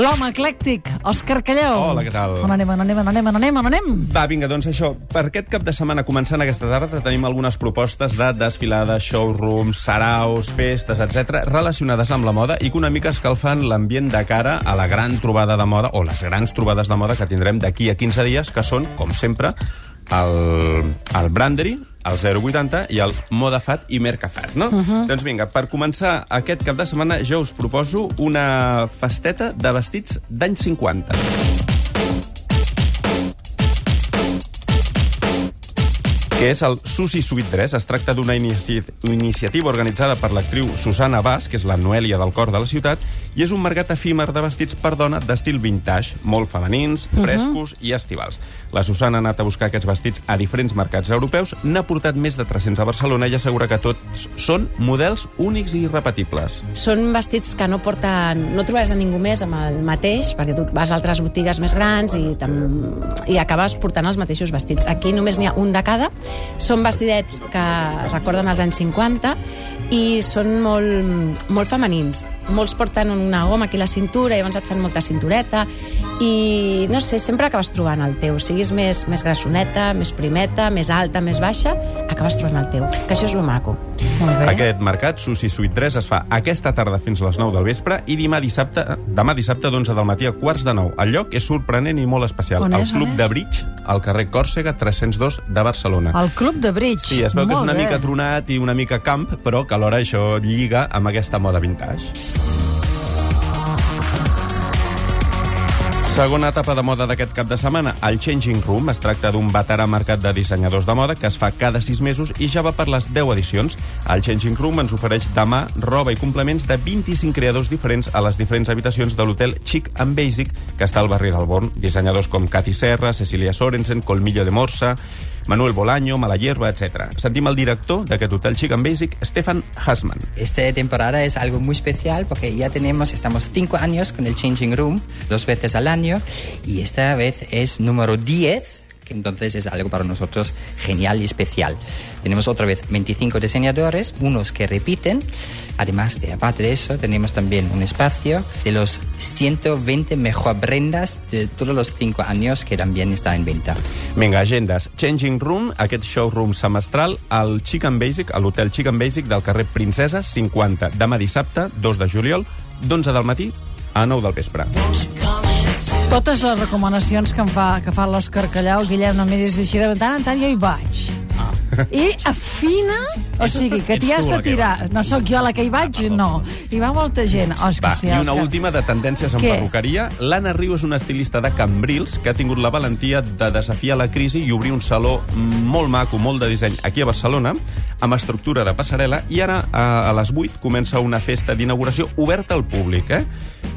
L'home eclèctic, Òscar Calleu. Hola, què tal? On anem, on anem, on anem, on anem, on anem? Va, vinga, doncs això, per aquest cap de setmana, començant aquesta tarda, tenim algunes propostes de desfilades, showrooms, saraus, festes, etc relacionades amb la moda i que una mica escalfan l'ambient de cara a la gran trobada de moda, o les grans trobades de moda que tindrem d'aquí a 15 dies, que són, com sempre, el, el Brandery, el 080 i el Modafat i Mercafat, no? Uh -huh. Doncs vinga, per començar aquest cap de setmana jo us proposo una festeta de vestits d'anys 50. que és el Susi Sweet Dress. Es tracta d'una inici iniciativa organitzada per l'actriu Susana Bas, que és la Noèlia del cor de la ciutat, i és un mercat efímer de vestits per dona d'estil vintage, molt femenins, frescos uh -huh. i estivals. La Susana ha anat a buscar aquests vestits a diferents mercats europeus, n'ha portat més de 300 a Barcelona i assegura que tots són models únics i irrepetibles. Són vestits que no porten... No trobaràs a ningú més amb el mateix, perquè tu vas a altres botigues més grans i, tam, i acabes portant els mateixos vestits. Aquí només n'hi ha un de cada. Són vestidets que recorden els anys 50 i són molt, molt femenins. Molts porten una goma aquí a la cintura i llavors et fan molta cintureta i, no sé, sempre acabes trobant el teu. Siguis més, més grassoneta, més primeta, més alta, més baixa, acabes trobant el teu, que això és lo maco. Molt bé. Aquest mercat, Susi Sweet Dress, es fa aquesta tarda fins a les 9 del vespre i demà dissabte, demà dissabte d'11 del matí a quarts de 9. El lloc és sorprenent i molt especial. On el és, on Club de Bridge, al carrer Còrsega 302 de Barcelona. El Club de Bridge. Sí, es veu que és Molt una bé. mica tronat i una mica camp, però que alhora això lliga amb aquesta moda vintage. Segona etapa de moda d'aquest cap de setmana, el Changing Room. Es tracta d'un veterà mercat de dissenyadors de moda que es fa cada 6 mesos i ja va per les 10 edicions. El Changing Room ens ofereix demà roba i complements de 25 creadors diferents a les diferents habitacions de l'hotel Chic and Basic, que està al barri del Born. Dissenyadors com Katy Serra, Cecilia Sorensen, Colmillo de Morsa, Manuel Bolaño, Mala Hierba, etc. Sentim el director d'aquest hotel Chic and Basic, Stefan Hasman. Esta temporada es algo muy especial porque ya tenemos, estamos cinco años con el Changing Room, dos veces al año, y esta vez es número 10, que entonces es algo para nosotros genial y especial. Tenemos otra vez 25 diseñadores, unos que repiten, además de aparte de eso, tenemos también un espacio de los 120 mejor prendas de todos los cinco años que también está en venta. Vinga, agendes. Changing Room, aquest showroom semestral, al Chic and Basic, a l'hotel Chic and Basic del carrer Princesa 50, demà dissabte, 2 de juliol, d'11 del matí a 9 del vespre. Totes les recomanacions que em fa, que fa l'Òscar Callau, Guillem, no miris així, de tant en tant jo hi vaig. I afina, o sigui, que t'hi has de tirar. No sóc jo la que hi vaig, no. Hi va molta gent. Òscar, Va, sí, I una Òscar. última de tendències en Què? perruqueria. L'Anna Riu és una estilista de Cambrils que ha tingut la valentia de desafiar la crisi i obrir un saló molt maco, molt de disseny, aquí a Barcelona, amb estructura de passarel·la, i ara a, a les 8 comença una festa d'inauguració oberta al públic, eh?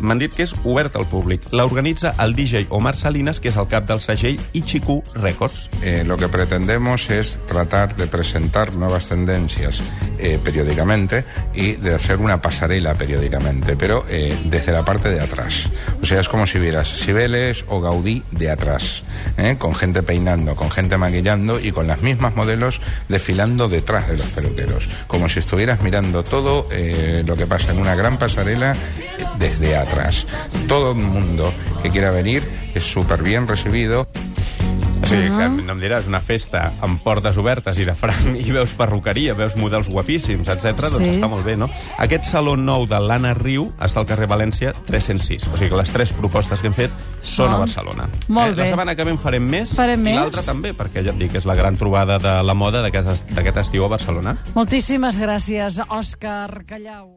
M'han dit que és oberta al públic. La organitza el DJ Omar Salinas, que és el cap del segell Ichiku Records. Eh, lo que pretendemos es tratar de presentar nuevas tendencias eh, periódicamente y de hacer una pasarela periódicamente, pero eh, desde la parte de atrás. O sea, es como si vieras Cibeles o Gaudí de atrás, ¿eh? con gente peinando, con gente maquillando y con las mismas modelos desfilando detrás de los peluqueros, como si estuvieras mirando todo eh, lo que pasa en una gran pasarela desde atrás. Todo el mundo que quiera venir es súper bien recibido. O sigui, que no em diràs, una festa amb portes obertes i de franc i veus perruqueria, veus models guapíssims, etc. doncs Sí. està molt bé, no? Aquest saló nou de l'Anna Riu està al carrer València 306. O sigui que les tres propostes que hem fet són Ah. a Barcelona. Molt eh? La bé. setmana que ve en farem més Farem i l'altra també, perquè ja et dic, és la gran trobada de la moda d'aquest d'aquest estiu a Barcelona. Moltíssimes gràcies, Òscar Callau.